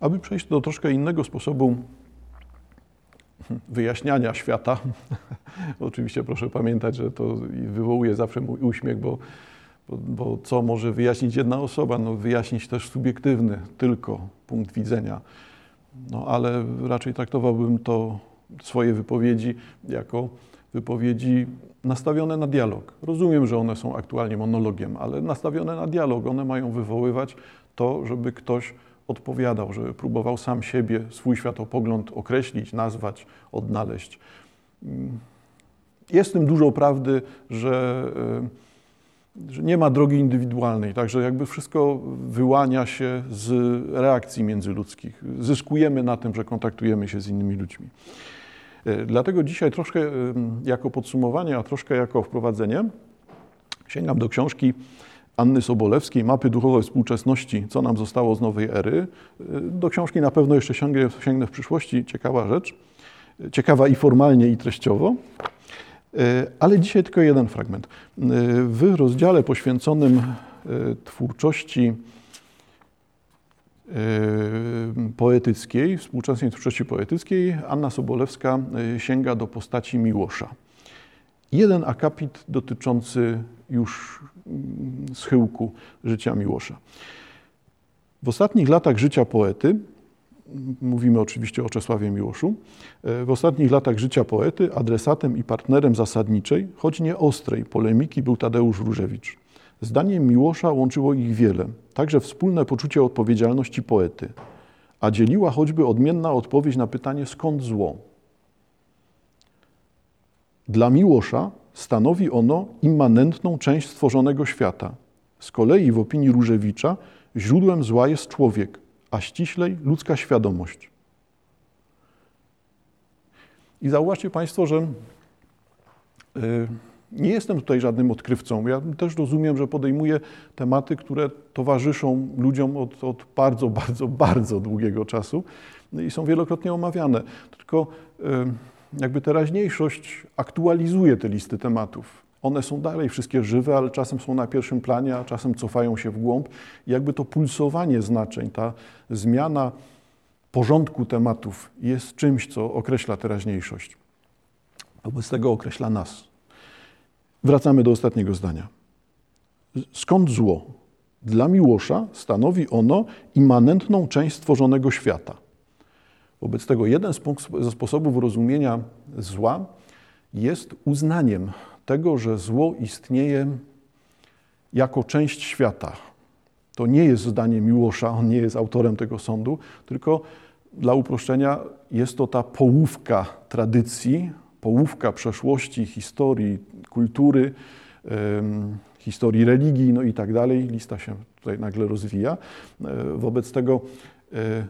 Aby przejść do troszkę innego sposobu wyjaśniania świata, oczywiście proszę pamiętać, że to wywołuje zawsze mój uśmiech, bo, bo, bo co może wyjaśnić jedna osoba? No, wyjaśnić też subiektywny tylko punkt widzenia. No, ale raczej traktowałbym to swoje wypowiedzi jako wypowiedzi nastawione na dialog. Rozumiem, że one są aktualnie monologiem, ale nastawione na dialog. One mają wywoływać to, żeby ktoś odpowiadał, żeby próbował sam siebie, swój światopogląd określić, nazwać, odnaleźć. Jest w tym dużo prawdy, że, e, że nie ma drogi indywidualnej, także jakby wszystko wyłania się z reakcji międzyludzkich. Zyskujemy na tym, że kontaktujemy się z innymi ludźmi. E, dlatego dzisiaj troszkę jako podsumowanie, a troszkę jako wprowadzenie sięgam do książki Anny Sobolewskiej, Mapy duchowej współczesności, co nam zostało z nowej ery. E, do książki na pewno jeszcze sięgnę, sięgnę w przyszłości, ciekawa rzecz, ciekawa i formalnie, i treściowo. Ale dzisiaj tylko jeden fragment. W rozdziale poświęconym twórczości Yy, poetyckiej, współczesnej twórczości poetyckiej, Anna Sobolewska sięga do postaci Miłosza. Jeden akapit dotyczący już schyłku życia Miłosza. W ostatnich latach życia poety, mówimy oczywiście o Czesławie Miłoszu, yy, w ostatnich latach życia poety adresatem i partnerem zasadniczej, choć nie ostrej, polemiki był Tadeusz Różewicz. Zdaniem Miłosza łączyło ich wiele, także wspólne poczucie odpowiedzialności poety, a dzieliła choćby odmienna odpowiedź na pytanie skąd zło. Dla Miłosza stanowi ono immanentną część stworzonego świata. Z kolei w opinii Różewicza źródłem zła jest człowiek, a ściślej ludzka świadomość. I zauważcie Państwo, że yy, nie jestem tutaj żadnym odkrywcą. Ja też rozumiem, że podejmuję tematy, które towarzyszą ludziom od, od bardzo, bardzo, bardzo długiego czasu i są wielokrotnie omawiane. Tylko jakby teraźniejszość aktualizuje te listy tematów. One są dalej wszystkie żywe, ale czasem są na pierwszym planie, a czasem cofają się w głąb. I jakby to pulsowanie znaczeń, ta zmiana porządku tematów jest czymś, co określa teraźniejszość. Wobec tego określa nas. Wracamy do ostatniego zdania. Skąd zło? Dla Miłosza stanowi ono immanentną część stworzonego świata. Wobec tego jeden ze sposobów rozumienia zła jest uznaniem tego, że zło istnieje jako część świata. To nie jest zdanie Miłosza, on nie jest autorem tego sądu, tylko dla uproszczenia jest to ta połówka tradycji, połówka przeszłości, historii, kultury, historii religii, no i tak dalej. Lista się tutaj nagle rozwija. E, wobec tego e,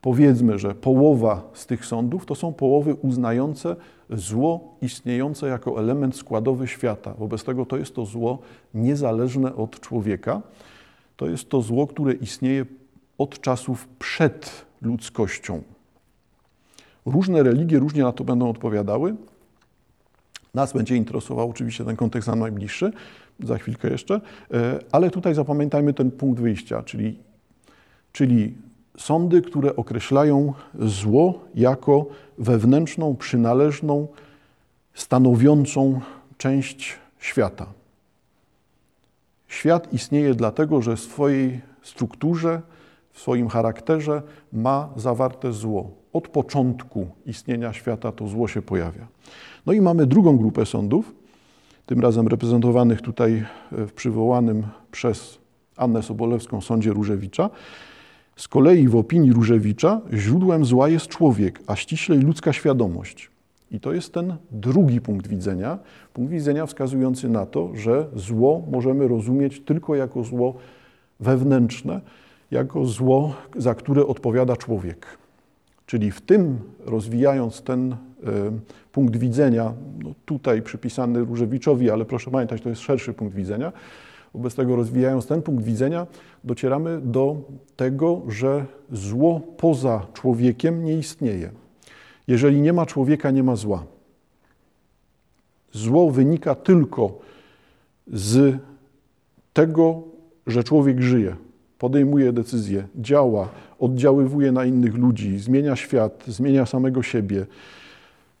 powiedzmy, że połowa z tych sądów to są połowy uznające zło istniejące jako element składowy świata. Wobec tego to jest to zło niezależne od człowieka. To jest to zło, które istnieje od czasów przed ludzkością. Różne religie różnie na to będą odpowiadały. Nas będzie interesował oczywiście ten kontekst nam najbliższy, za chwilkę jeszcze, e, ale tutaj zapamiętajmy ten punkt wyjścia, czyli, czyli sądy, które określają zło jako wewnętrzną, przynależną, stanowiącą część świata. Świat istnieje dlatego, że w swojej strukturze, w swoim charakterze ma zawarte zło od początku istnienia świata to zło się pojawia. No i mamy drugą grupę sądów, tym razem reprezentowanych tutaj e, w przywołanym przez Annę Sobolewską sądzie Różewicza. Z kolei w opinii Różewicza źródłem zła jest człowiek, a ściślej ludzka świadomość. I to jest ten drugi punkt widzenia, punkt widzenia wskazujący na to, że zło możemy rozumieć tylko jako zło wewnętrzne, jako zło, za które odpowiada człowiek. Czyli w tym, rozwijając ten e, punkt widzenia, no tutaj przypisany Różewiczowi, ale proszę pamiętać, to jest szerszy punkt widzenia, wobec tego rozwijając ten punkt widzenia, docieramy do tego, że zło poza człowiekiem nie istnieje. Jeżeli nie ma człowieka, nie ma zła. Zło wynika tylko z tego, że człowiek żyje. podejmuje decyzje, działa, oddziaływuje na innych ludzi, zmienia świat, zmienia samego siebie,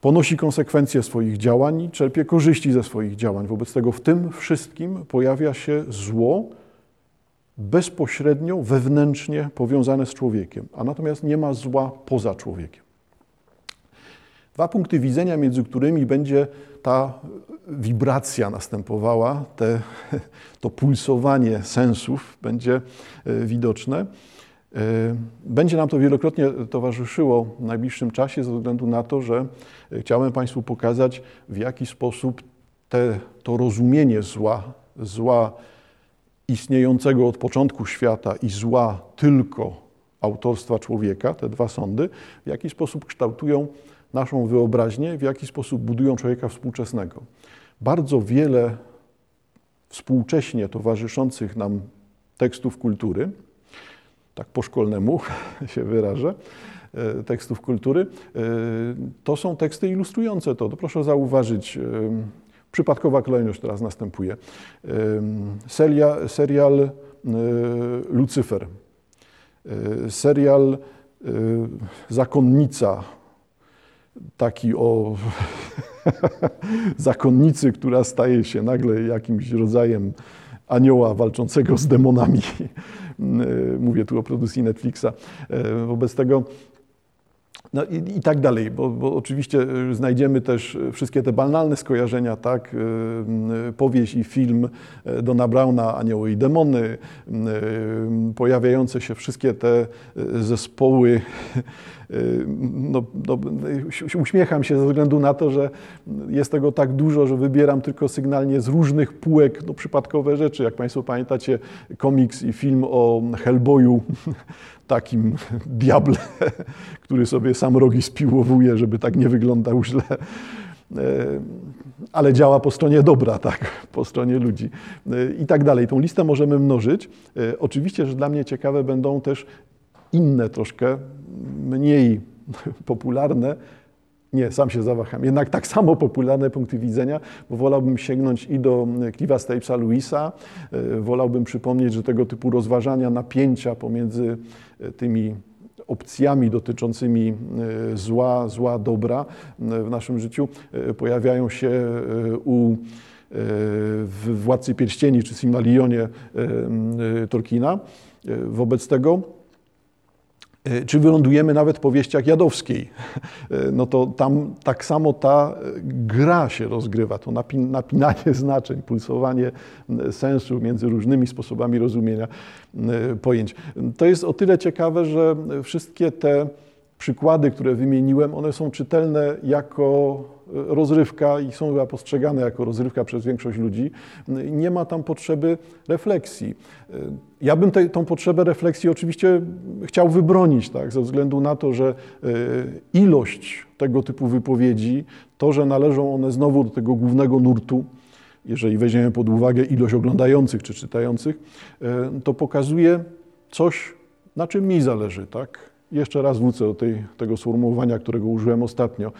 ponosi konsekwencje swoich działań i czerpie korzyści ze swoich działań. Wobec tego w tym wszystkim pojawia się zło bezpośrednio, wewnętrznie powiązane z człowiekiem, a natomiast nie ma zła poza człowiekiem. Dwa punkty widzenia, między którymi będzie ta wibracja następowała, te, to pulsowanie sensów będzie e, widoczne. E, będzie nam to wielokrotnie towarzyszyło w najbliższym czasie, ze względu na to, że chciałem Państwu pokazać, w jaki sposób te, to rozumienie zła, zła istniejącego od początku świata i zła tylko autorstwa człowieka, te dwa sądy, w jaki sposób kształtują naszą wyobraźnię, w jaki sposób budują człowieka współczesnego. Bardzo wiele współcześnie towarzyszących nam tekstów kultury, tak po szkolnemu się wyrażę, e, tekstów kultury, e, to są teksty ilustrujące to. to proszę zauważyć, e, przypadkowa kolejność teraz następuje. Seria, serial Lucyfer, serial Zakonnica taki o zakonnicy, która staje się nagle jakimś rodzajem anioła walczącego z demonami. Mówię tu o produkcji Netflixa. Wobec tego no i, i, tak dalej, bo, bo, oczywiście znajdziemy też wszystkie te banalne skojarzenia, tak? Powieść i film Dona Browna, Anioły i Demony, pojawiające się wszystkie te zespoły no, no, uśmiecham się ze względu na to, że jest tego tak dużo, że wybieram tylko sygnalnie z różnych półek no, przypadkowe rzeczy. Jak Państwo pamiętacie, komiks i film o Hellboyu, takim diable, który sobie sam rogi spiłowuje, żeby tak nie wyglądał źle e, ale działa po stronie dobra, tak, po stronie ludzi e, i tak dalej. Tą listę możemy mnożyć. E, oczywiście, że dla mnie ciekawe będą też inne troszkę, mniej popularne, nie, sam się zawaham. Jednak tak samo popularne punkty widzenia, bo wolałbym sięgnąć i do Clive'a Stapesa Louisa, e, wolałbym przypomnieć, że tego typu rozważania napięcia pomiędzy e, tymi opcjami dotyczącymi e, zła, zła, dobra w naszym życiu pojawiają się u w Władcy Pierścieni czy Silmarillionie Tolkiena. Wobec tego czy wylądujemy nawet w powieściach Jadowskiej, e, no to tam tak samo ta gra się rozgrywa, to napinanie znaczeń, pulsowanie sensu między różnymi sposobami rozumienia pojęć. To jest o tyle ciekawe, że wszystkie te przykłady, które wymieniłem, one są czytelne jako rozrywka i są chyba postrzegane jako rozrywka przez większość ludzi. Nie ma tam potrzeby refleksji. Ja bym te, tą potrzebę refleksji oczywiście chciał wybronić, tak, ze względu na to, że e, ilość tego typu wypowiedzi, to, że należą one znowu do tego głównego nurtu, jeżeli weźmiemy pod uwagę ilość oglądających czy czytających, e, to pokazuje coś, na czym mi zależy. Tak? Jeszcze raz wrócę do tej, tego sformułowania, którego użyłem ostatnio.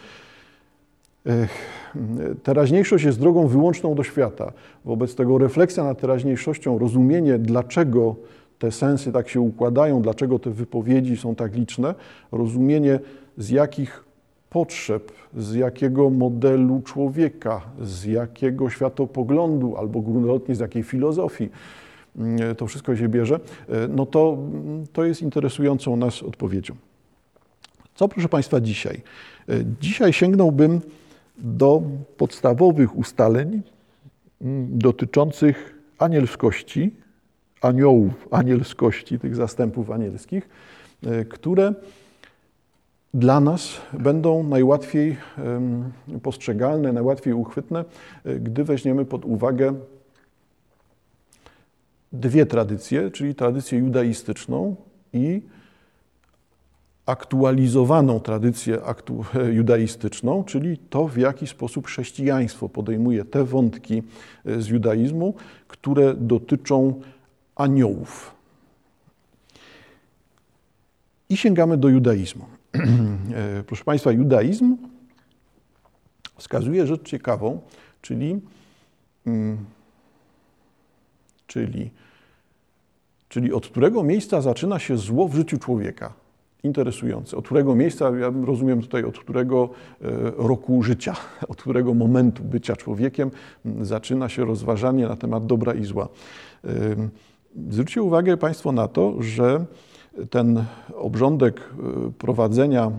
Teraźniejszość jest drogą wyłączną do świata. Wobec tego refleksja nad teraźniejszością, rozumienie, dlaczego te sensy tak się układają, dlaczego te wypowiedzi są tak liczne, rozumienie z jakich potrzeb, z jakiego modelu człowieka, z jakiego światopoglądu albo gruntownie z jakiej filozofii to wszystko się bierze, e, no to, to jest interesującą nas odpowiedzią. Co proszę Państwa dzisiaj? E, dzisiaj sięgnąłbym do podstawowych ustaleń mm, dotyczących anielskości, aniołów anielskości, tych zastępów anielskich, e, które dla nas będą najłatwiej postrzegalne, najłatwiej uchwytne, gdy weźmiemy pod uwagę dwie tradycje, czyli tradycję judaistyczną i aktualizowaną tradycję judaistyczną, czyli to, w jaki sposób chrześcijaństwo podejmuje te wątki e, z judaizmu, które dotyczą aniołów. I sięgamy do judaizmu. E, proszę Państwa, judaizm wskazuje rzecz ciekawą, czyli, mm, czyli czyli od którego miejsca zaczyna się zło w życiu człowieka. Interesujące. Od którego miejsca, ja rozumiem tutaj, od którego e, roku życia, od którego momentu bycia człowiekiem zaczyna się rozważanie na temat dobra i zła. Zwróćcie uwagę Państwo na to, że ten obrządek e, prowadzenia,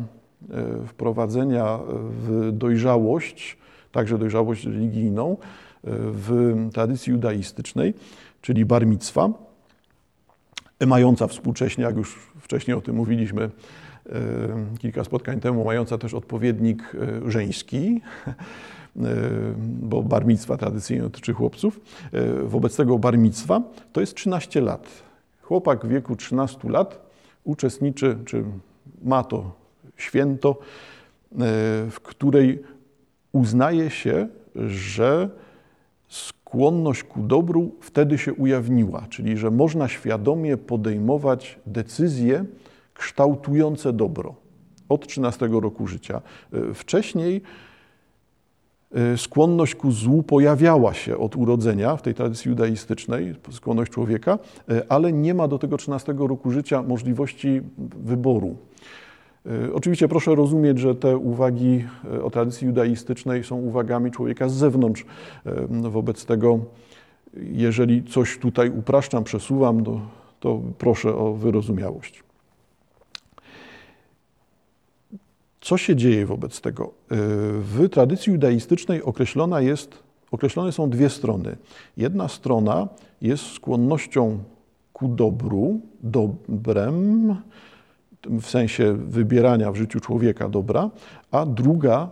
e, wprowadzenia w dojrzałość, także dojrzałość religijną, w tradycji judaistycznej, czyli bar mitzwa, mająca współcześnie, jak już wcześniej o tym mówiliśmy e, kilka spotkań temu, mająca też odpowiednik e, żeński, e, bo bar mitzwa tradycyjnie dotyczy chłopców. Wobec tego bar mitzwa to jest 13 lat. Chłopak w wieku 13 lat uczestniczy, czy ma to święto, w której uznaje się, że skłonność ku dobru wtedy się ujawniła, czyli że można świadomie podejmować decyzje kształtujące dobro od 13 roku życia. E, wcześniej e, skłonność ku złu pojawiała się od urodzenia w tej tradycji judaistycznej, skłonność człowieka, e, ale nie ma do tego 13 roku życia możliwości wyboru. E, oczywiście proszę rozumieć, że te uwagi e, o tradycji judaistycznej są uwagami człowieka z zewnątrz. E, wobec tego, jeżeli coś tutaj upraszczam, przesuwam, to, to proszę o wyrozumiałość. Co się dzieje wobec tego? W tradycji judaistycznej określona jest, określone są dwie strony. Jedna strona jest skłonnością ku dobru, dobrem, w sensie wybierania w życiu człowieka dobra, a druga,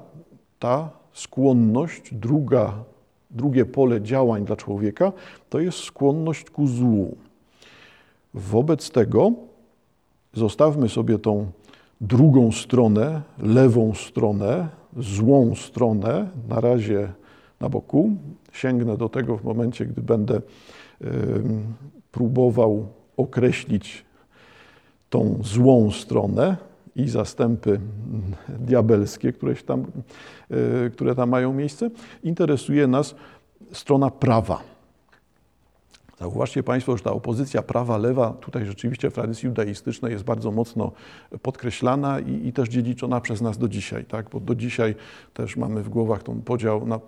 ta skłonność, druga, drugie pole działań dla człowieka, to jest skłonność ku złu. Wobec tego zostawmy sobie tą drugą stronę, lewą stronę, złą stronę, na razie na boku. Sięgnę do tego w momencie, gdy będę y, próbował określić tą złą stronę i zastępy diabelskie, które, tam, e, które tam mają miejsce, interesuje nas strona prawa. Zauważcie Państwo, że ta opozycja prawa-lewa tutaj rzeczywiście w tradycji judaistycznej jest bardzo mocno podkreślana i, i, też dziedziczona przez nas do dzisiaj, tak? bo do dzisiaj też mamy w głowach ten podział na,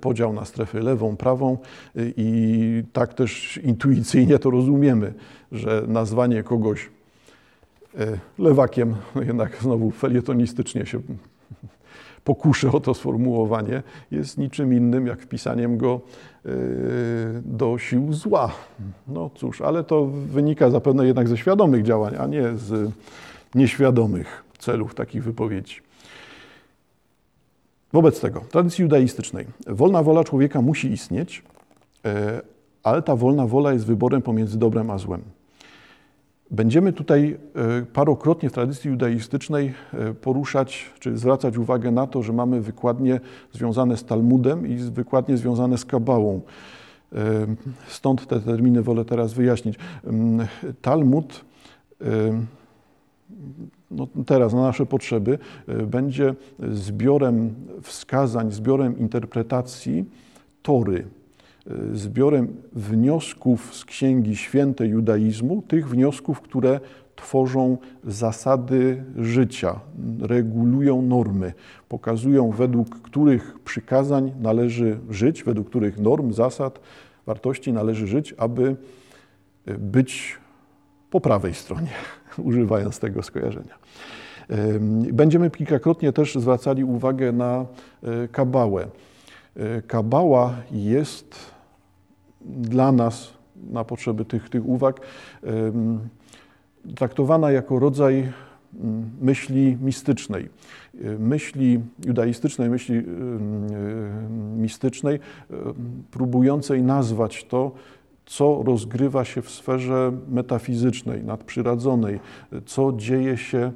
podział na strefy lewą, prawą i tak też intuicyjnie to rozumiemy, że nazwanie kogoś E, lewakiem, no jednak znowu felietonistycznie się pokuszę o to sformułowanie, jest niczym innym jak wpisaniem go e, do sił zła. No cóż, ale to wynika zapewne jednak ze świadomych działań, a nie z nieświadomych celów takich wypowiedzi. Wobec tego, tradycji judaistycznej, wolna wola człowieka musi istnieć, e, ale ta wolna wola jest wyborem pomiędzy dobrem a złem. Będziemy tutaj e, parokrotnie w tradycji judaistycznej e, poruszać, czy zwracać uwagę na to, że mamy wykładnie związane z Talmudem i wykładnie związane z Kabałą. E, stąd te terminy wolę teraz wyjaśnić. Mm, Talmud no teraz na nasze potrzeby będzie zbiorem wskazań, zbiorem interpretacji Tory, zbiorem wniosków z Księgi Świętej Judaizmu, tych wniosków, które tworzą zasady życia, regulują normy, pokazują, według których przykazań należy żyć, według których norm, zasad, wartości należy żyć, aby być po prawej stronie, używając tego skojarzenia. Będziemy kilkakrotnie też zwracali uwagę na e, kabałę. E, kabała jest dla nas, na potrzeby tych, tych uwag, traktowana jako rodzaj myśli mistycznej, myśli judaistycznej, myśli mistycznej, próbującej nazwać to, co rozgrywa się w sferze metafizycznej, nadprzyrodzonej, co dzieje się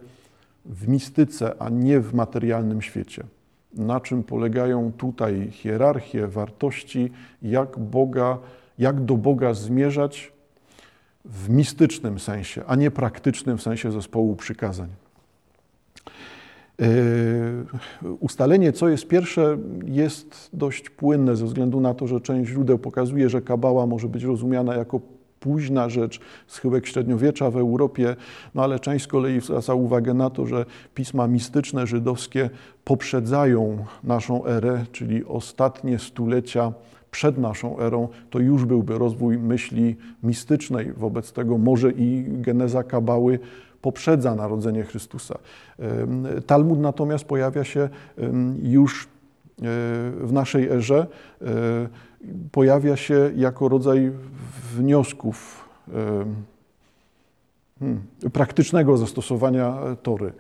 w mistyce, a nie w materialnym świecie na czym polegają tutaj hierarchie, wartości, jak, Boga, jak do Boga zmierzać w mistycznym sensie, a nie praktycznym w sensie zespołu przykazań. Yy, ustalenie, co jest pierwsze, jest dość płynne ze względu na to, że część źródeł pokazuje, że kabała może być rozumiana jako późna rzecz, schyłek średniowiecza w Europie, no ale część z kolei zwraca uwagę na to, że pisma mistyczne żydowskie poprzedzają naszą erę, czyli ostatnie stulecia przed naszą erą, to już byłby rozwój myśli mistycznej. Wobec tego może i geneza kabały poprzedza narodzenie Chrystusa. Talmud natomiast pojawia się już e, w naszej erze, e, pojawia się jako rodzaj wniosków hmm, praktycznego zastosowania Tory.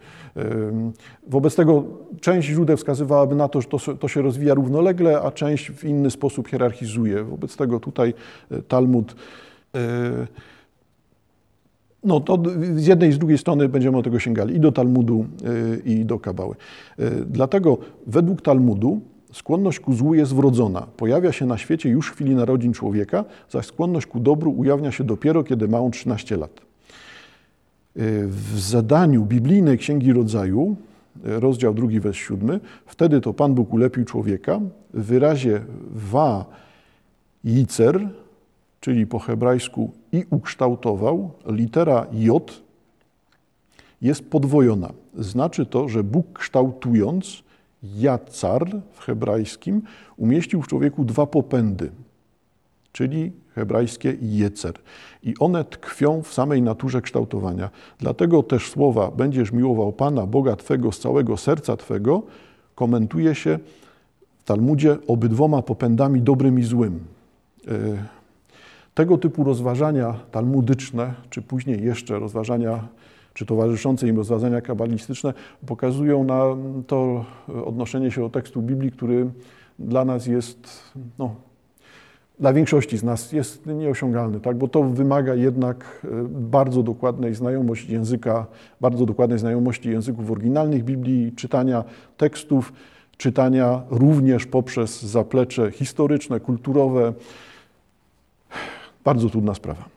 Wobec tego część źródeł wskazywałaby na to, że to, to, się rozwija równolegle, a część w inny sposób hierarchizuje. Wobec tego tutaj e, Talmud no to z jednej i z drugiej strony będziemy do tego sięgali i do Talmudu, y, i do Kabały. Dlatego według Talmudu skłonność ku złu jest wrodzona. Pojawia się na świecie już w chwili narodzin człowieka, zaś skłonność ku dobru ujawnia się dopiero, kiedy ma on 13 lat. W zadaniu biblijnej Księgi Rodzaju, rozdział 2, wers 7, wtedy to Pan Bóg ulepił człowieka w wyrazie wa jicer, czyli po hebrajsku i ukształtował, litera J jest podwojona. Znaczy to, że Bóg kształtując jacar w hebrajskim umieścił w człowieku dwa popędy, czyli hebrajskie jecer. I one tkwią w samej naturze kształtowania. Dlatego też słowa będziesz miłował Pana, Boga Twego z całego serca Twego komentuje się w Talmudzie obydwoma popędami dobrym i złym. E, tego typu rozważania talmudyczne, czy później jeszcze rozważania, czy towarzyszące im rozważania kabalistyczne, pokazują na to odnoszenie się do tekstu Biblii, który dla nas jest, no, dla większości z nas jest nieosiągalny, tak? bo to wymaga jednak e, bardzo dokładnej znajomości języka, bardzo dokładnej znajomości języków oryginalnych Biblii, czytania tekstów, czytania również poprzez zaplecze historyczne, kulturowe, bardzo trudna sprawa.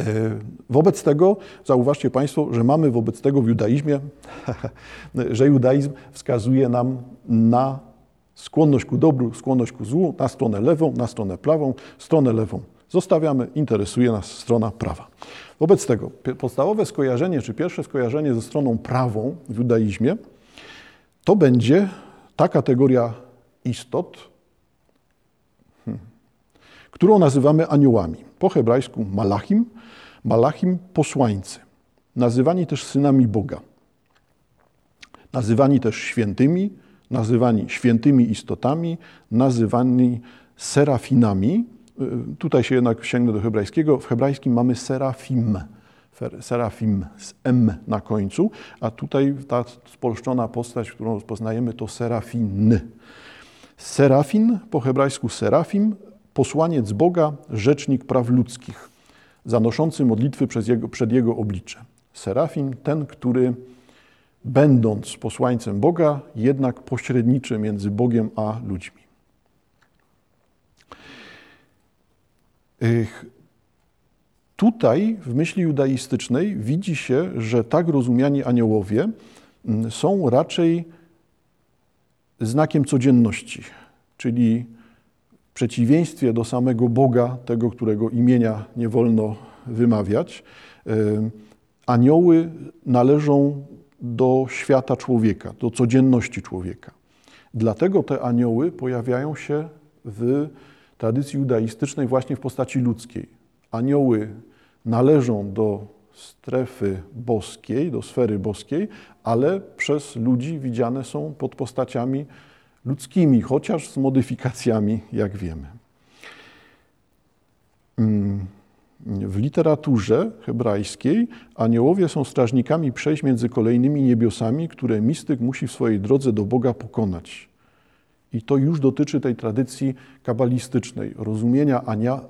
E, wobec tego zauważcie Państwo, że mamy wobec tego w judaizmie, że judaizm wskazuje nam na skłonność ku dobru, skłonność ku złu, na stronę lewą, na stronę prawą, stronę lewą. Zostawiamy, interesuje nas strona prawa. Wobec tego podstawowe skojarzenie, czy pierwsze skojarzenie ze stroną prawą w judaizmie, to będzie ta kategoria istot, którą nazywamy aniołami. Po hebrajsku malachim, malachim posłańcy. Nazywani też synami Boga. Nazywani też świętymi, nazywani świętymi istotami, nazywani serafinami. Y, tutaj się jednak sięgnę do hebrajskiego. W hebrajskim mamy serafim, serafim z M na końcu, a tutaj ta spolszczona postać, którą rozpoznajemy, to serafin. Serafin, po hebrajsku serafim, posłaniec Boga, rzecznik praw ludzkich, zanoszący modlitwy jego, przed Jego oblicze. Serafim, ten, który będąc posłańcem Boga, jednak pośredniczy między Bogiem a ludźmi. Tutaj w myśli judaistycznej widzi się, że tak rozumiani aniołowie mm, są raczej znakiem codzienności, czyli przeciwieństwie do samego Boga, tego, którego imienia nie wolno wymawiać, anioły należą do świata człowieka, do codzienności człowieka. Dlatego te anioły pojawiają się w tradycji judaistycznej właśnie w postaci ludzkiej. Anioły należą do strefy boskiej, do sfery boskiej, ale przez ludzi widziane są pod postaciami ludzkimi, chociaż z modyfikacjami, jak wiemy. Mm, w literaturze hebrajskiej aniołowie są strażnikami przejść między kolejnymi niebiosami, które mistyk musi w swojej drodze do Boga pokonać. I to już dotyczy tej tradycji kabalistycznej, rozumienia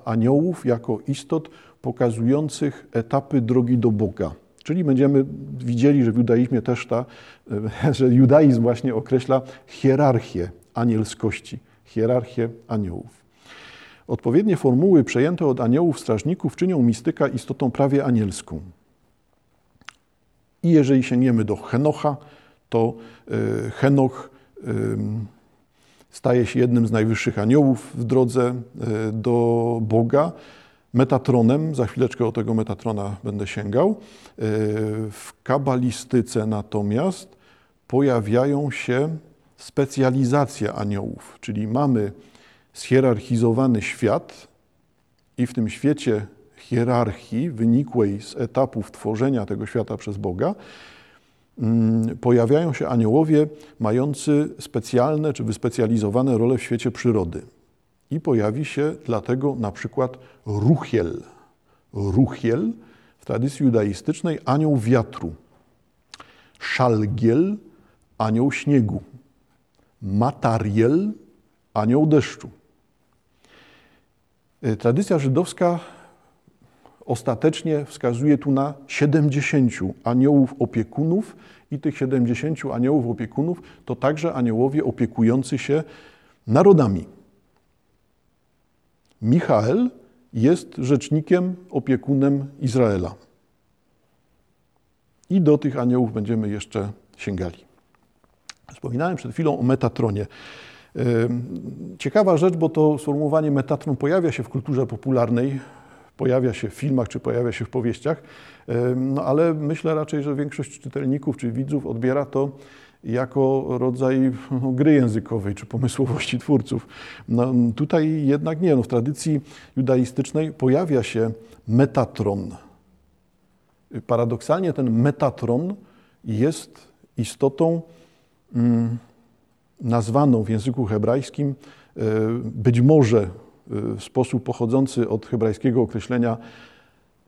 aniołów jako istot pokazujących etapy drogi do Boga. Czyli będziemy widzieli, że w judaizmie też ta, e, że judaizm właśnie określa hierarchię anielskości, hierarchię aniołów. Odpowiednie formuły przejęte od aniołów strażników czynią mistyka istotą prawie anielską. I jeżeli sięgniemy do Henocha, to e, Henoch staje się jednym z najwyższych aniołów w drodze e, do Boga Metatronem, za chwileczkę o tego Metatrona będę sięgał. W kabalistyce natomiast pojawiają się specjalizacje aniołów, czyli mamy schierarchizowany świat i w tym świecie hierarchii wynikłej z etapów tworzenia tego świata przez Boga mm, pojawiają się aniołowie mający specjalne czy wyspecjalizowane role w świecie przyrody. I pojawi się dlatego na przykład Ruchiel. Ruchiel w tradycji judaistycznej anioł wiatru. Szalgiel anioł śniegu. Matariel anioł deszczu. Y, tradycja żydowska ostatecznie wskazuje tu na 70 aniołów opiekunów i tych 70 aniołów opiekunów to także aniołowie opiekujący się narodami. Michael jest rzecznikiem, opiekunem Izraela. I do tych aniołów będziemy jeszcze sięgali. Wspominałem przed chwilą o Metatronie. Ciekawa rzecz, bo to sformułowanie Metatron pojawia się w kulturze popularnej, pojawia się w filmach czy pojawia się w powieściach, no ale myślę raczej, że większość czytelników czy widzów odbiera to jako rodzaj no, gry językowej czy pomysłowości twórców. No, tutaj jednak nie. No, w tradycji judaistycznej pojawia się metatron. Paradoksalnie ten metatron jest istotą mm, nazwaną w języku hebrajskim e, być może e, w sposób pochodzący od hebrajskiego określenia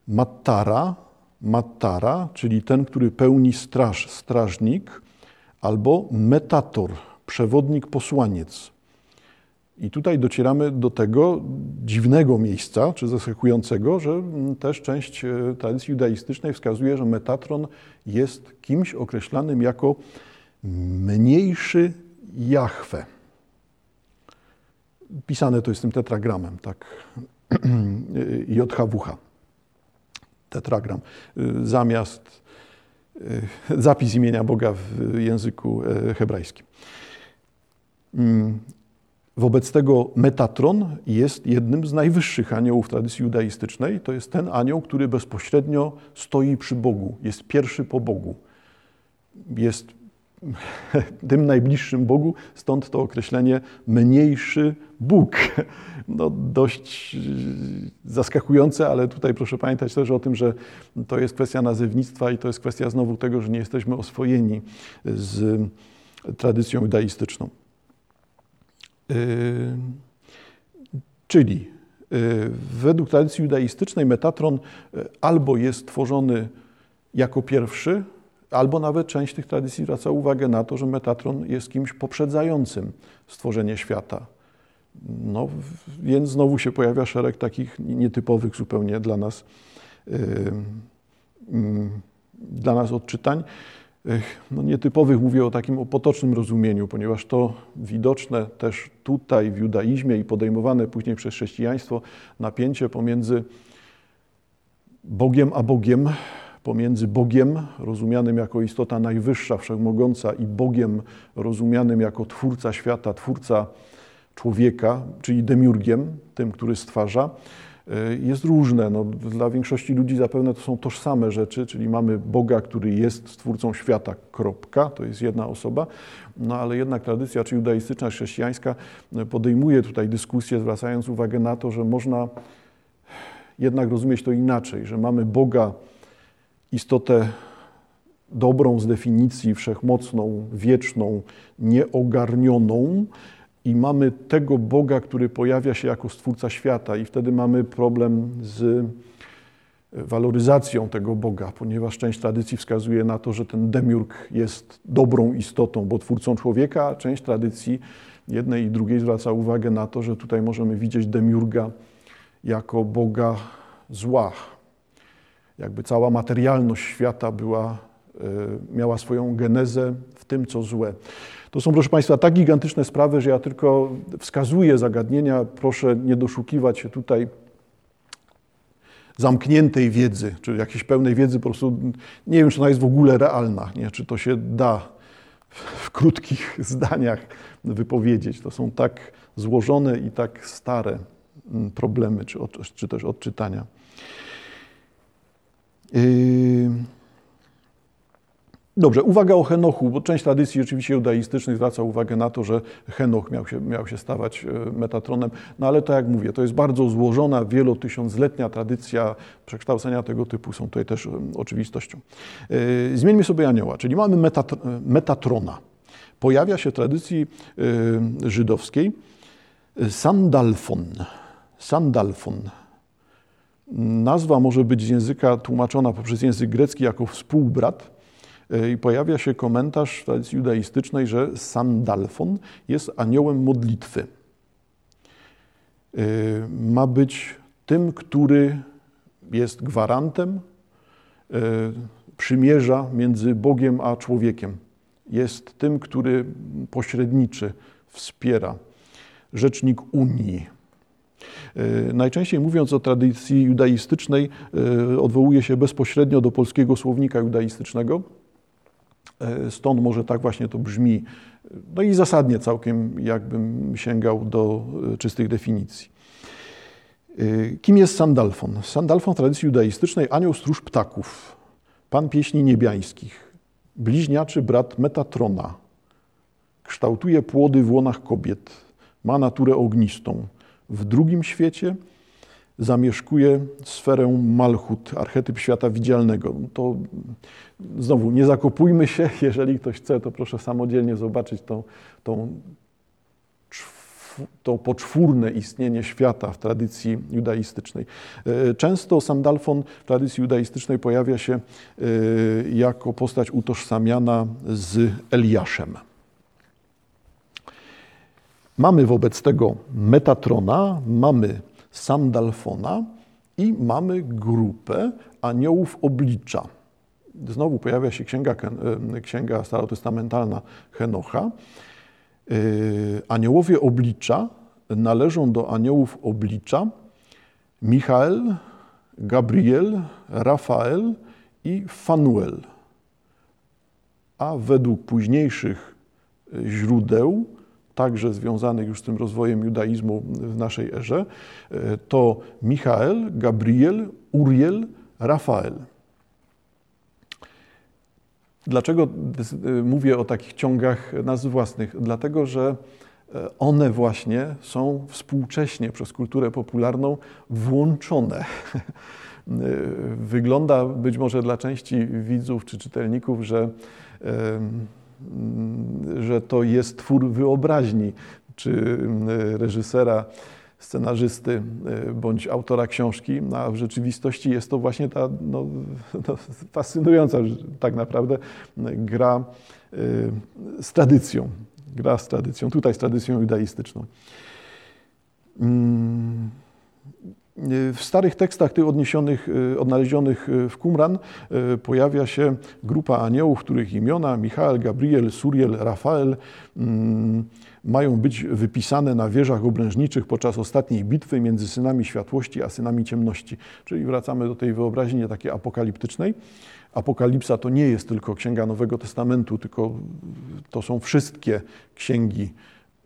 matara, matara, czyli ten, który pełni straż, strażnik, albo metator, przewodnik, posłaniec. I tutaj docieramy do tego dziwnego miejsca, czy zaskakującego, że też część e, tradycji judaistycznej wskazuje, że Metatron jest kimś określanym jako mniejszy Jahwe. Pisane to jest tym tetragramem, tak, JHWH, tetragram, zamiast e, zapis imienia Boga w języku e, hebrajskim. Mm, wobec tego Metatron jest jednym z najwyższych aniołów tradycji judaistycznej. To jest ten anioł, który bezpośrednio stoi przy Bogu, jest pierwszy po Bogu. Jest tym najbliższym Bogu, stąd to określenie mniejszy Bóg. No, dość zaskakujące, ale tutaj proszę pamiętać też o tym, że to jest kwestia nazewnictwa i to jest kwestia znowu tego, że nie jesteśmy oswojeni z tradycją judaistyczną. Yy, czyli yy, według tradycji judaistycznej Metatron albo jest tworzony jako pierwszy, albo nawet część tych tradycji zwraca uwagę na to, że Metatron jest kimś poprzedzającym stworzenie świata. No, więc znowu się pojawia szereg takich nietypowych zupełnie dla nas, yy, yy, dla nas odczytań. No, nietypowych mówię o takim o potocznym rozumieniu, ponieważ to widoczne też tutaj w judaizmie i podejmowane później przez chrześcijaństwo napięcie pomiędzy Bogiem a Bogiem, pomiędzy Bogiem, rozumianym jako istota najwyższa, wszechmogąca, i Bogiem, rozumianym jako twórca świata, twórca człowieka, czyli demiurgiem, tym, który stwarza, e, jest różne. No, dla większości ludzi zapewne to są tożsame rzeczy, czyli mamy Boga, który jest stwórcą świata, kropka, to jest jedna osoba, no ale jednak tradycja, czy judaistyczna, chrześcijańska e, podejmuje tutaj dyskusję, zwracając uwagę na to, że można jednak rozumieć to inaczej, że mamy Boga, istotę dobrą z definicji, wszechmocną, wieczną, nieogarnioną, i mamy tego Boga, który pojawia się jako stwórca świata, i wtedy mamy problem z waloryzacją tego Boga, ponieważ część tradycji wskazuje na to, że ten demiurg jest dobrą istotą, bo twórcą człowieka, a część tradycji jednej i drugiej zwraca uwagę na to, że tutaj możemy widzieć demiurga jako Boga zła, jakby cała materialność świata była, e, miała swoją genezę w tym, co złe. To są, proszę Państwa, tak gigantyczne sprawy, że ja tylko wskazuję zagadnienia. Proszę nie doszukiwać się tutaj zamkniętej wiedzy, czy jakiejś pełnej wiedzy, po prostu nie wiem, czy ona jest w ogóle realna, nie? czy to się da w krótkich zdaniach wypowiedzieć. To są tak złożone i tak stare mm, problemy, czy, czy też odczytania. Yy... Dobrze, uwaga o Henochu, bo część tradycji oczywiście judaistycznych zwraca uwagę na to, że Henoch miał się, miał się stawać e, Metatronem, no ale to jak mówię, to jest bardzo złożona, wielotysiącletnia tradycja, przekształcenia tego typu są tutaj też e, oczywistością. E, zmieńmy sobie anioła, czyli mamy Metatrona. Pojawia się w tradycji żydowskiej Sandalfon. Sandalfon. Nazwa może być z języka tłumaczona poprzez język grecki jako współbrat, E, I pojawia się komentarz w tradycji judaistycznej, że Sandalfon jest aniołem modlitwy. E, ma być tym, który jest gwarantem e, przymierza między Bogiem a człowiekiem. Jest tym, który pośredniczy, wspiera. Rzecznik Unii. Najczęściej mówiąc o tradycji judaistycznej, odwołuje się bezpośrednio do polskiego słownika judaistycznego, E, stąd może tak właśnie to brzmi. No i zasadnie całkiem jakbym sięgał do e, czystych definicji. E, kim jest Sandalfon? Sandalfon w tradycji judaistycznej anioł stróż ptaków, pan pieśni niebiańskich, bliźniaczy brat Metatrona, kształtuje płody w łonach kobiet, ma naturę ognistą. W drugim świecie zamieszkuje sferę Malchut, archetyp świata widzialnego. To znowu nie zakopujmy się, jeżeli ktoś chce, to proszę samodzielnie zobaczyć tą, tą, to poczwórne istnienie świata w tradycji judaistycznej. E, często Sandalfon w tradycji judaistycznej pojawia się e, jako postać utożsamiana z Eliaszem. Mamy wobec tego Metatrona, mamy Sandalfona i mamy grupę aniołów oblicza. Znowu pojawia się księga, e, księga starotestamentalna Henocha. E, aniołowie oblicza należą do aniołów oblicza Michael, Gabriel, Rafael i Fanuel. A według późniejszych źródeł także związanych już z tym rozwojem judaizmu w naszej erze, e, to Michael, Gabriel, Uriel, Rafael. Dlaczego e, mówię o takich ciągach nazw własnych? Dlatego, że e, one właśnie są współcześnie przez kulturę popularną włączone. Wygląda być może dla części widzów czy czytelników, że że to jest twór wyobraźni, czy mm, reżysera, scenarzysty y, bądź autora książki, no, a w rzeczywistości jest to właśnie ta no, no, fascynująca tak naprawdę gra y, z tradycją, gra z tradycją, tutaj z tradycją judaistyczną. W starych tekstach tych odniesionych, y, odnalezionych y, w Qumran y, pojawia się grupa aniołów, których imiona Michael, Gabriel, Suriel, Rafael mm, mają być wypisane na wieżach obrężniczych podczas ostatniej bitwy między synami światłości a synami ciemności. Czyli wracamy do tej wyobraźni takiej apokaliptycznej. Apokalipsa to nie jest tylko księga Nowego Testamentu, tylko to są wszystkie księgi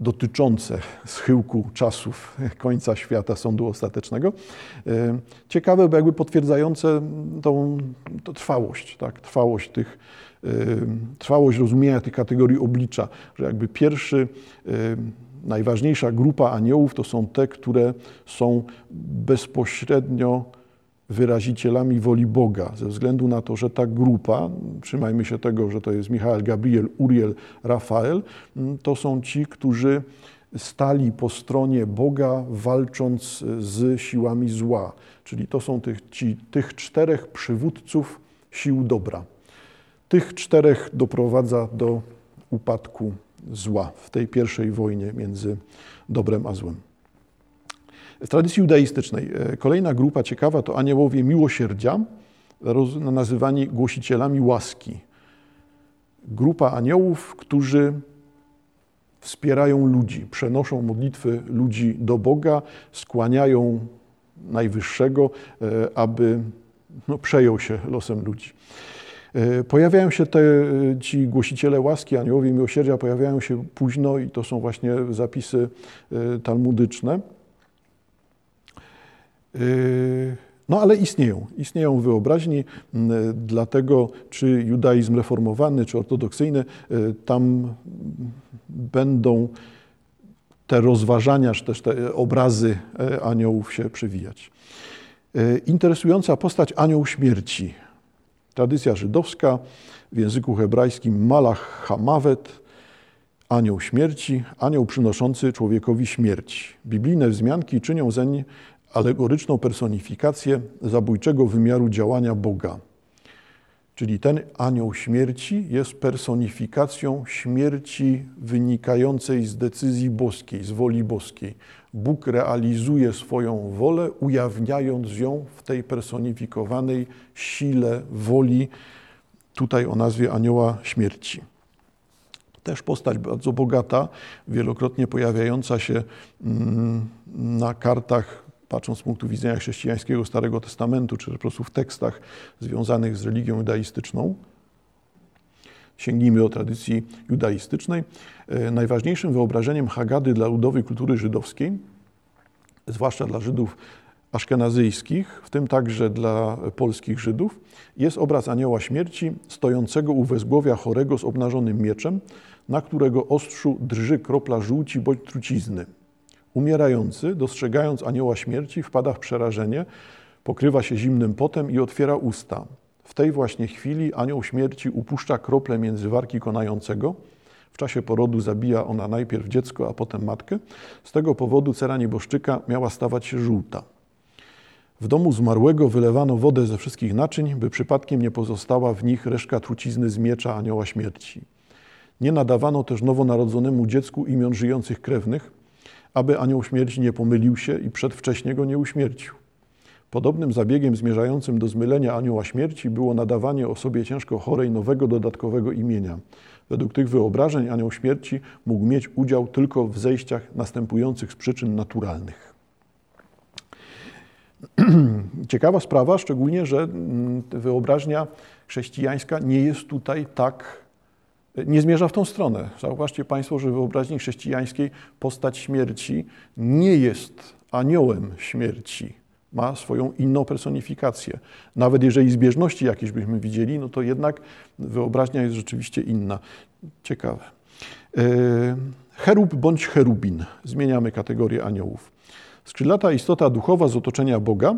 dotyczące schyłku czasów końca świata, sądu ostatecznego. E, ciekawe, bo jakby potwierdzające tą, tą trwałość, tak, trwałość tych, e, trwałość rozumienia tych kategorii oblicza, że jakby pierwszy, e, najważniejsza grupa aniołów to są te, które są bezpośrednio wyrazicielami woli Boga, ze względu na to, że ta grupa, trzymajmy się tego, że to jest Michał, Gabriel, Uriel, Rafael, mm, to są ci, którzy stali po stronie Boga, walcząc z siłami zła. Czyli to są tych, ci, tych czterech przywódców sił dobra. Tych czterech doprowadza do upadku zła w tej pierwszej wojnie między dobrem a złem. W tradycji judaistycznej e, kolejna grupa ciekawa to aniołowie miłosierdzia, nazywani głosicielami łaski. Grupa aniołów, którzy wspierają ludzi, przenoszą modlitwy ludzi do Boga, skłaniają Najwyższego, e, aby no, przejął się losem ludzi. E, pojawiają się te, ci głosiciele łaski, aniołowie miłosierdzia, pojawiają się późno i to są właśnie zapisy talmudyczne. No ale istnieją, istnieją wyobraźni, dlatego czy judaizm reformowany, czy ortodoksyjny, tam będą te rozważania, czy też te obrazy aniołów się przewijać. Interesująca postać anioł śmierci. Tradycja żydowska w języku hebrajskim malach hamawet, anioł śmierci, anioł przynoszący człowiekowi śmierć. Biblijne wzmianki czynią zeń alegoryczną personifikację zabójczego wymiaru działania Boga. Czyli ten anioł śmierci jest personifikacją śmierci wynikającej z decyzji boskiej, z woli boskiej. Bóg realizuje swoją wolę, ujawniając ją w tej personifikowanej sile woli, tutaj o nazwie anioła śmierci. Też postać bardzo bogata, wielokrotnie pojawiająca się mm, na kartach patrząc z punktu widzenia chrześcijańskiego Starego Testamentu, czy po prostu w tekstach związanych z religią judaistyczną. Sięgnijmy do tradycji judaistycznej. E, najważniejszym wyobrażeniem Hagady dla ludowej kultury żydowskiej, zwłaszcza dla Żydów aszkenazyjskich, w tym także dla polskich Żydów, jest obraz anioła śmierci stojącego u wezgłowia chorego z obnażonym mieczem, na którego ostrzu drży kropla żółci bądź trucizny. Umierający, dostrzegając anioła śmierci, wpada w przerażenie, pokrywa się zimnym potem i otwiera usta. W tej właśnie chwili anioł śmierci upuszcza krople między warki konającego. W czasie porodu zabija ona najpierw dziecko, a potem matkę. Z tego powodu cera nieboszczyka miała stawać się żółta. W domu zmarłego wylewano wodę ze wszystkich naczyń, by przypadkiem nie pozostała w nich reszka trucizny z miecza anioła śmierci. Nie nadawano też nowonarodzonemu dziecku imion żyjących krewnych, aby anioł śmierci nie pomylił się i przedwcześnie go nie uśmiercił. Podobnym zabiegiem zmierzającym do zmylenia anioła śmierci było nadawanie osobie ciężko chorej nowego dodatkowego imienia. Według tych wyobrażeń anioł śmierci mógł mieć udział tylko w zejściach następujących z przyczyn naturalnych. Ciekawa sprawa, szczególnie, że mm, wyobraźnia chrześcijańska nie jest tutaj tak nie zmierza w tą stronę. Zauważcie Państwo, że w wyobraźni chrześcijańskiej postać śmierci nie jest aniołem śmierci. Ma swoją inną personifikację. Nawet jeżeli zbieżności jakieś byśmy widzieli, no to jednak wyobraźnia jest rzeczywiście inna. Ciekawe. E, cherub bądź cherubin. Zmieniamy kategorię aniołów. Skrzydlata istota duchowa z otoczenia Boga,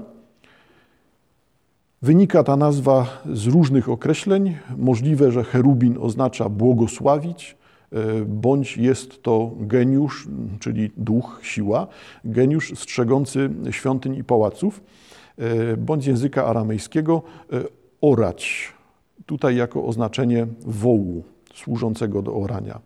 Wynika ta nazwa z różnych określeń. Możliwe, że cherubin oznacza błogosławić, e, bądź jest to geniusz, czyli duch, siła, geniusz strzegący świątyń i pałaców, e, bądź języka aramejskiego e, orać, tutaj jako oznaczenie wołu służącego do orania.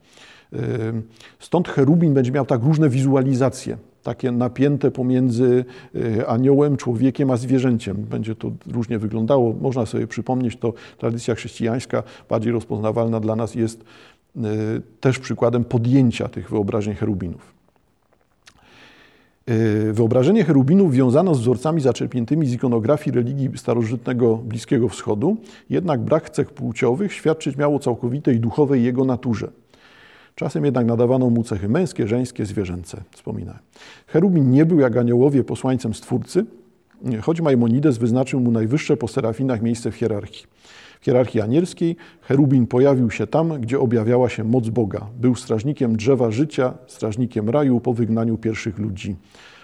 Stąd cherubin będzie miał tak różne wizualizacje takie napięte pomiędzy e, aniołem, człowiekiem a zwierzęciem. Będzie to różnie wyglądało. Można sobie przypomnieć, to tradycja chrześcijańska, bardziej rozpoznawalna dla nas, jest e, też przykładem podjęcia tych wyobrażeń cherubinów. E, wyobrażenie cherubinów wiązano z wzorcami zaczerpniętymi z ikonografii religii starożytnego Bliskiego Wschodu, jednak brak cech płciowych świadczyć miało całkowitej duchowej jego naturze. Czasem jednak nadawano mu cechy męskie, żeńskie, zwierzęce, wspominałem. Cherubin nie był jak aniołowie posłańcem Stwórcy, choć Maimonides wyznaczył mu najwyższe po serafinach miejsce w hierarchii. W hierarchii anielskiej cherubin pojawił się tam, gdzie objawiała się moc Boga. Był strażnikiem drzewa życia, strażnikiem raju po wygnaniu pierwszych ludzi.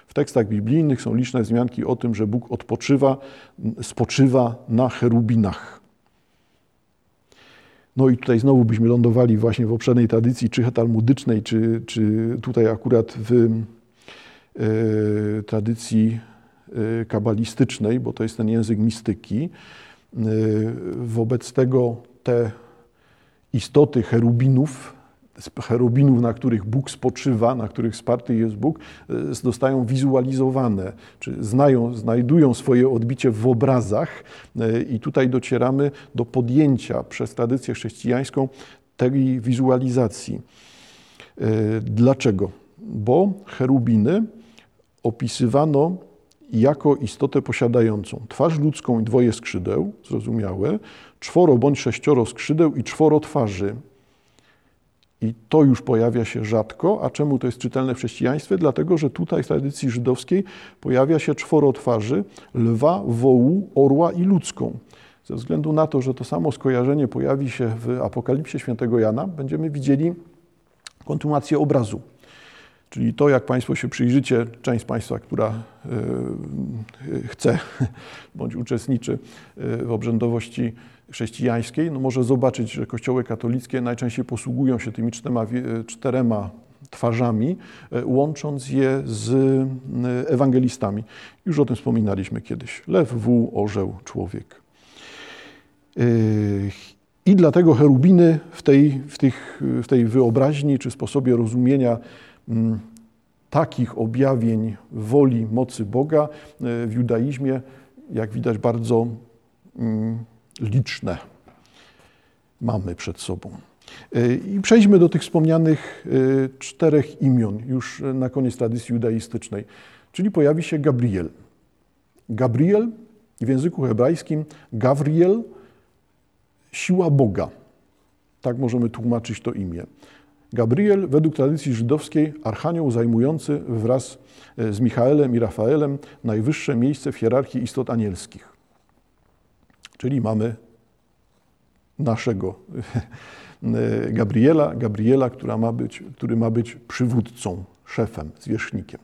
W tekstach biblijnych są liczne wzmianki o tym, że Bóg odpoczywa, spoczywa na cherubinach. No i tutaj znowu byśmy lądowali właśnie w obszernej tradycji, czy talmudycznej, czy, czy tutaj akurat w e, tradycji e, kabalistycznej, bo to jest ten język mistyki. E, wobec tego te istoty cherubinów cherubinów, na których Bóg spoczywa, na których wsparty jest Bóg, e, zostają wizualizowane, czy znają, znajdują swoje odbicie w obrazach e, i tutaj docieramy do podjęcia przez tradycję chrześcijańską tej wizualizacji. E, dlaczego? Bo cherubiny opisywano jako istotę posiadającą twarz ludzką i dwoje skrzydeł, zrozumiałe, czworo bądź sześcioro skrzydeł i czworo twarzy, I to już pojawia się rzadko. A czemu to jest czytelne w chrześcijaństwie? Dlatego, że tutaj w tradycji żydowskiej pojawia się czworo twarzy lwa, wołu, orła i ludzką. Ze względu na to, że to samo skojarzenie pojawi się w Apokalipsie świętego Jana, będziemy widzieli kontynuację obrazu. Czyli to, jak Państwo się przyjrzycie, część z Państwa, która y, chce bądź uczestniczy y, w obrzędowości chrześcijańskiej, no może zobaczyć, że kościoły katolickie najczęściej posługują się tymi czterema, czterema twarzami, y, łącząc je z ewangelistami. Już o tym wspominaliśmy kiedyś. Lew, wół, orzeł, człowiek. I dlatego cherubiny w tej, w, tych, w tej wyobraźni czy sposobie rozumienia Mm, takich objawień woli, mocy Boga e, w judaizmie, jak widać, bardzo mm, liczne mamy przed sobą. E, I przejdźmy do tych wspomnianych e, czterech imion już na koniec tradycji judaistycznej. Czyli pojawi się Gabriel. Gabriel w języku hebrajskim Gavriel, siła Boga. Tak możemy tłumaczyć to imię. Gabriel, według tradycji żydowskiej, archanioł zajmujący wraz e, z Michaelem i Rafaelem najwyższe miejsce w hierarchii istot anielskich. Czyli mamy naszego e, Gabriela, Gabriela, która ma być, który ma być przywódcą, szefem, zwierzchnikiem.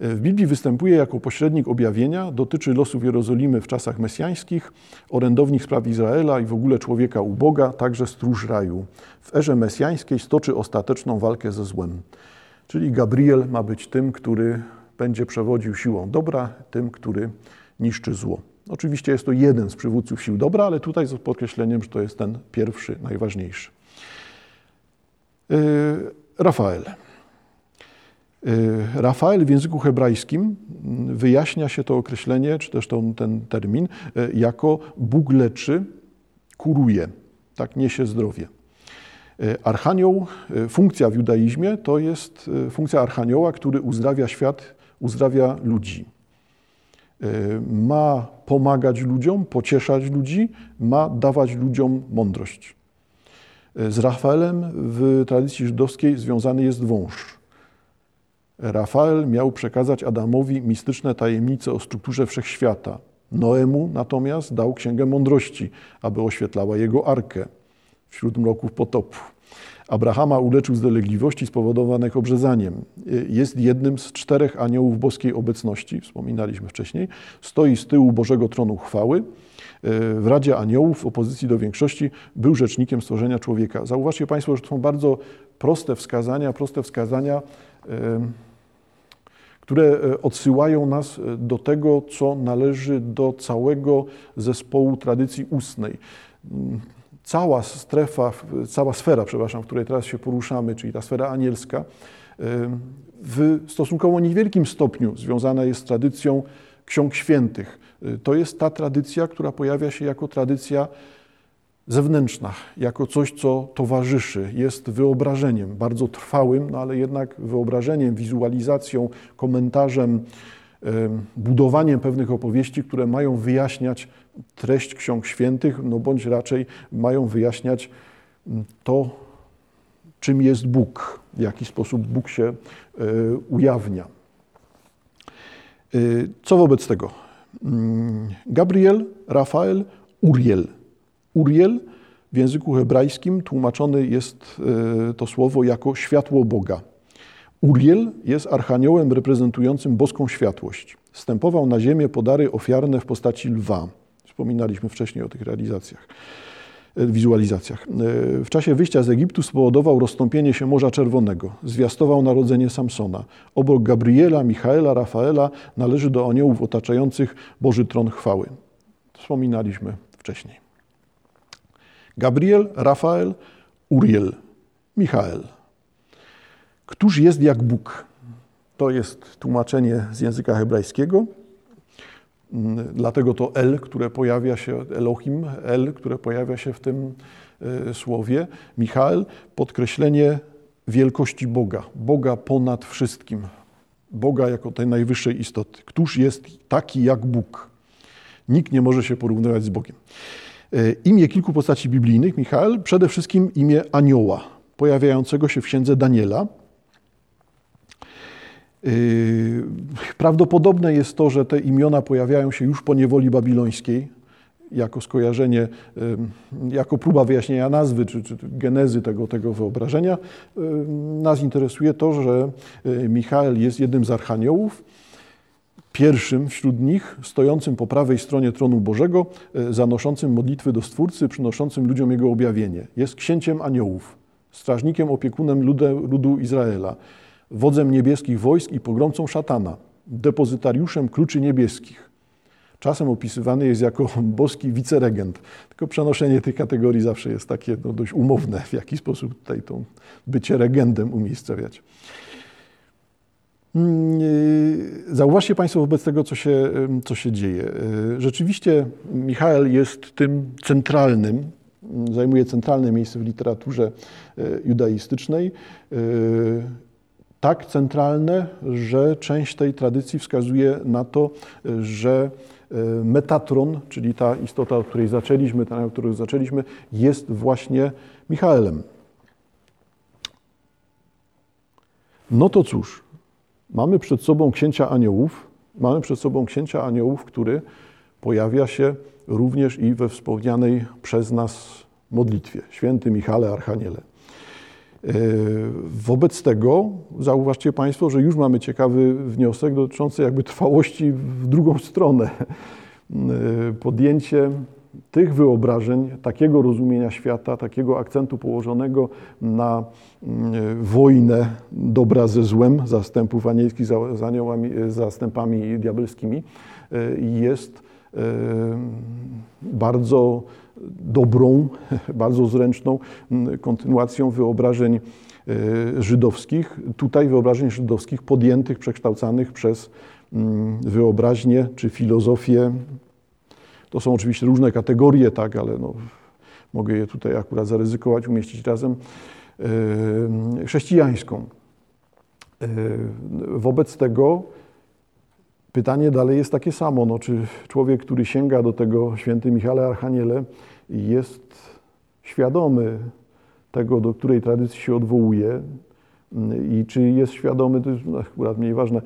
W Biblii występuje jako pośrednik objawienia, dotyczy losów Jerozolimy w czasach mesjańskich, orędownik spraw Izraela i w ogóle człowieka u Boga, także stróż raju. W erze mesjańskiej stoczy ostateczną walkę ze złem. Czyli Gabriel ma być tym, który będzie przewodził siłą dobra, tym, który niszczy zło. Oczywiście jest to jeden z przywódców sił dobra, ale tutaj z podkreśleniem, że to jest ten pierwszy, najważniejszy. Yy, Rafael. Y, Rafael w języku hebrajskim mm, wyjaśnia się to określenie, czy też to, ten termin, y, jako Bóg leczy, kuruje, tak niesie zdrowie. Y, archanioł, funkcja w judaizmie to jest funkcja archanioła, który uzdrawia świat, uzdrawia ludzi. Ma pomagać ludziom, pocieszać ludzi, ma dawać ludziom mądrość. Z Rafaelem w tradycji żydowskiej związany jest wąż. Rafael miał przekazać Adamowi mistyczne tajemnice o strukturze wszechświata. Noemu natomiast dał księgę mądrości, aby oświetlała jego arkę wśród mroków potopu. Abrahama uleczył z dolegliwości spowodowanych obrzezaniem. Jest jednym z czterech aniołów boskiej obecności, wspominaliśmy wcześniej. Stoi z tyłu Bożego Tronu Chwały. W Radzie Aniołów w opozycji do większości był rzecznikiem stworzenia człowieka. Zauważcie Państwo, że to są bardzo proste wskazania, proste wskazania które e, odsyłają nas do tego, co należy do całego zespołu tradycji ustnej. Cała strefa, cała sfera, przepraszam, w której teraz się poruszamy, czyli ta sfera anielska, e, w stosunkowo niewielkim stopniu związana jest z tradycją ksiąg świętych. To jest ta tradycja, która pojawia się jako tradycja zewnętrzna, jako coś, co towarzyszy, jest wyobrażeniem bardzo trwałym, no ale jednak wyobrażeniem, wizualizacją, komentarzem, budowaniem pewnych opowieści, które mają wyjaśniać treść ksiąg świętych, no bądź raczej mają wyjaśniać mm, to, czym jest Bóg, w jaki sposób Bóg się e, ujawnia. E, co wobec tego? Mm, Gabriel, Rafael, Uriel – Uriel w języku hebrajskim tłumaczone jest e, to słowo jako światło Boga. Uriel jest archaniołem reprezentującym boską światłość. Stępował na ziemię podary ofiarne w postaci lwa. Wspominaliśmy wcześniej o tych realizacjach, e, wizualizacjach. E, w czasie wyjścia z Egiptu spowodował rozstąpienie się Morza Czerwonego. Zwiastował narodzenie Samsona. Obok Gabriela, Michaela, Rafaela należy do aniołów otaczających Boży Tron Chwały. Wspominaliśmy wcześniej. Gabriel, Rafael, Uriel, Michael. Któż jest jak Bóg? To jest tłumaczenie z języka hebrajskiego. Mm, dlatego to El, które pojawia się, Elohim, El, które pojawia się w tym e, słowie. Michael, podkreślenie wielkości Boga, Boga ponad wszystkim, Boga jako tej najwyższej istoty. Któż jest taki jak Bóg? Nikt nie może się porównywać z Bogiem. E, imię kilku postaci biblijnych, Michael, przede wszystkim imię anioła. pojawiającego się w księdze Daniela. Prawdopodobne jest to, że te imiona pojawiają się już po niewoli babilońskiej, jako skojarzenie, jako próba wyjaśnienia nazwy czy, czy genezy tego, tego wyobrażenia. Nas interesuje to, że Michael jest jednym z archaniołów, pierwszym wśród nich, stojącym po prawej stronie tronu Bożego, zanoszącym modlitwy do Stwórcy, przynoszącym ludziom Jego objawienie. Jest księciem aniołów, strażnikiem, opiekunem ludu, ludu Izraela, wodzem niebieskich wojsk i pogromcą szatana, depozytariuszem kluczy niebieskich. Czasem opisywany jest jako boski wiceregent. Tylko przenoszenie tych kategorii zawsze jest takie no, dość umowne, w jaki sposób tutaj to bycie regendem umiejscowiać. Mm, y, zauważcie Państwo wobec tego, co się, co się dzieje. Y, rzeczywiście Michał jest tym centralnym, mm, zajmuje centralne miejsce w literaturze y, judaistycznej. Tak centralne, że część tej tradycji wskazuje na to, że Metatron, czyli ta istota, od której zaczęliśmy, ta, od której zaczęliśmy, jest właśnie Michaelem. No to cóż, Mamy przed sobą księcia aniołów, mamy przed sobą księcia aniołów, który pojawia się również i we wspomnianej przez nas modlitwie, święty Michale Archaniele. E, wobec tego zauważcie Państwo, że już mamy ciekawy wniosek dotyczący jakby trwałości w drugą stronę. E, podjęcie tych wyobrażeń, takiego rozumienia świata, takiego akcentu położonego na mm, wojnę dobra ze złem, zastępów anielskich z aniołami, zastępami diabelskimi, e, jest e, bardzo dobrą, bardzo zręczną mm, kontynuacją wyobrażeń e, żydowskich. Tutaj wyobrażeń żydowskich podjętych, przekształcanych przez mm, wyobraźnię czy filozofię to są oczywiście różne kategorie, tak, ale no, mogę je tutaj akurat zaryzykować, umieścić razem. Chrześcijańską. Wobec tego pytanie dalej jest takie samo. No, czy człowiek, który sięga do tego święty Michale Archaniele, jest świadomy tego, do której tradycji się odwołuje yy, i czy jest świadomy, to jest akurat mniej ważne,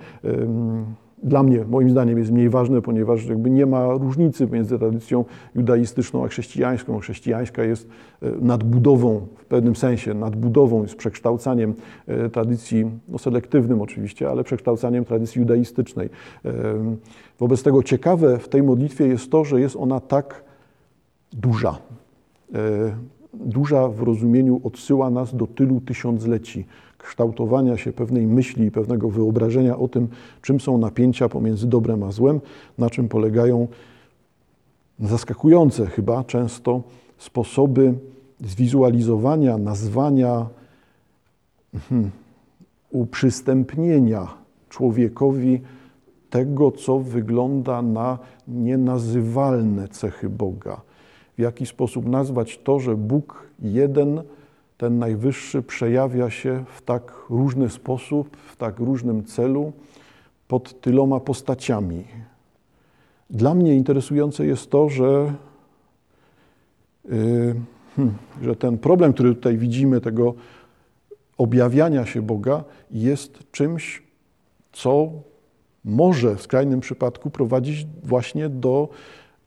dla mnie, moim zdaniem, jest mniej ważne, ponieważ jakby nie ma różnicy między tradycją judaistyczną a chrześcijańską. Chrześcijańska jest e, nadbudową, w pewnym sensie nadbudową, jest przekształcaniem e, tradycji, no selektywnym oczywiście, ale przekształcaniem tradycji judaistycznej. E, wobec tego ciekawe w tej modlitwie jest to, że jest ona tak duża. Duża w rozumieniu odsyła nas do tylu tysiącleci kształtowania się pewnej myśli i pewnego wyobrażenia o tym, czym są napięcia pomiędzy dobrem a złem, na czym polegają zaskakujące chyba często sposoby zwizualizowania, nazwania, hmm, uprzystępnienia człowiekowi tego, co wygląda na nienazywalne cechy Boga. W jaki sposób nazwać to, że Bóg jeden ten najwyższy przejawia się w tak różny sposób, w tak różnym celu, pod tyloma postaciami. Dla mnie interesujące jest to, że, yy, hmm, że ten problem, który tutaj widzimy, tego objawiania się Boga, jest czymś, co może w skrajnym przypadku prowadzić właśnie do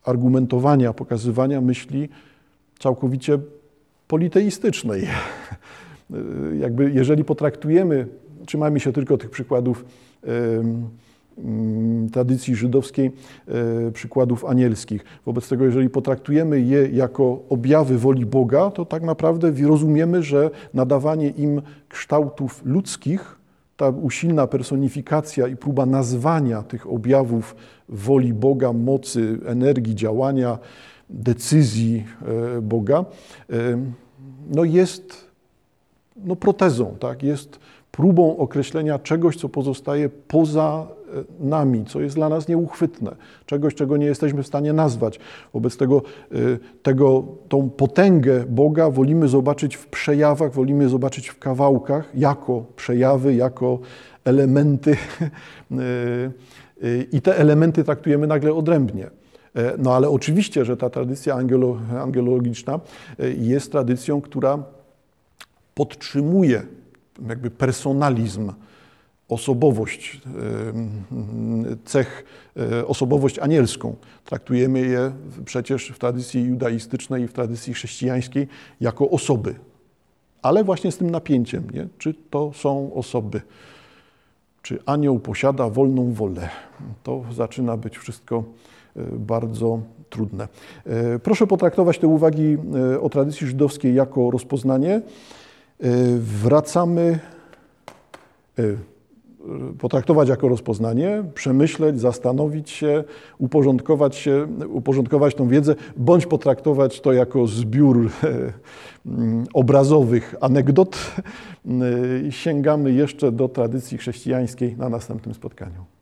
argumentowania, pokazywania myśli całkowicie politeistycznej. Jakby jeżeli potraktujemy, trzymajmy się tylko tych przykładów mm, tradycji żydowskiej, e, przykładów anielskich. Wobec tego, jeżeli potraktujemy je jako objawy woli Boga, to tak naprawdę rozumiemy, że nadawanie im kształtów ludzkich, ta usilna personifikacja i próba nazwania tych objawów woli Boga, mocy, energii, działania, decyzji e, Boga, e, no jest no protezą, tak? jest próbą określenia czegoś, co pozostaje poza e, nami, co jest dla nas nieuchwytne, czegoś, czego nie jesteśmy w stanie nazwać. Wobec tego, tego tą potęgę Boga wolimy zobaczyć w przejawach, wolimy zobaczyć w kawałkach, jako przejawy, jako elementy. I te elementy traktujemy nagle odrębnie. E, no ale oczywiście, że ta tradycja angelo, angelologiczna e, jest tradycją, która podtrzymuje jakby personalizm, osobowość, cech, e, osobowość anielską. Traktujemy je przecież w tradycji judaistycznej i w tradycji chrześcijańskiej jako osoby. Ale właśnie z tym napięciem, nie? czy to są osoby, czy anioł posiada wolną wolę. To zaczyna być wszystko e, bardzo trudne. E, proszę potraktować te uwagi o tradycji żydowskiej jako rozpoznanie. Wracamy potraktować jako rozpoznanie, przemyśleć, zastanowić się, uporządkować się, uporządkować tą wiedzę, bądź potraktować to jako zbiór mm, obrazowych anegdot. Sięgamy jeszcze do tradycji chrześcijańskiej na następnym spotkaniu.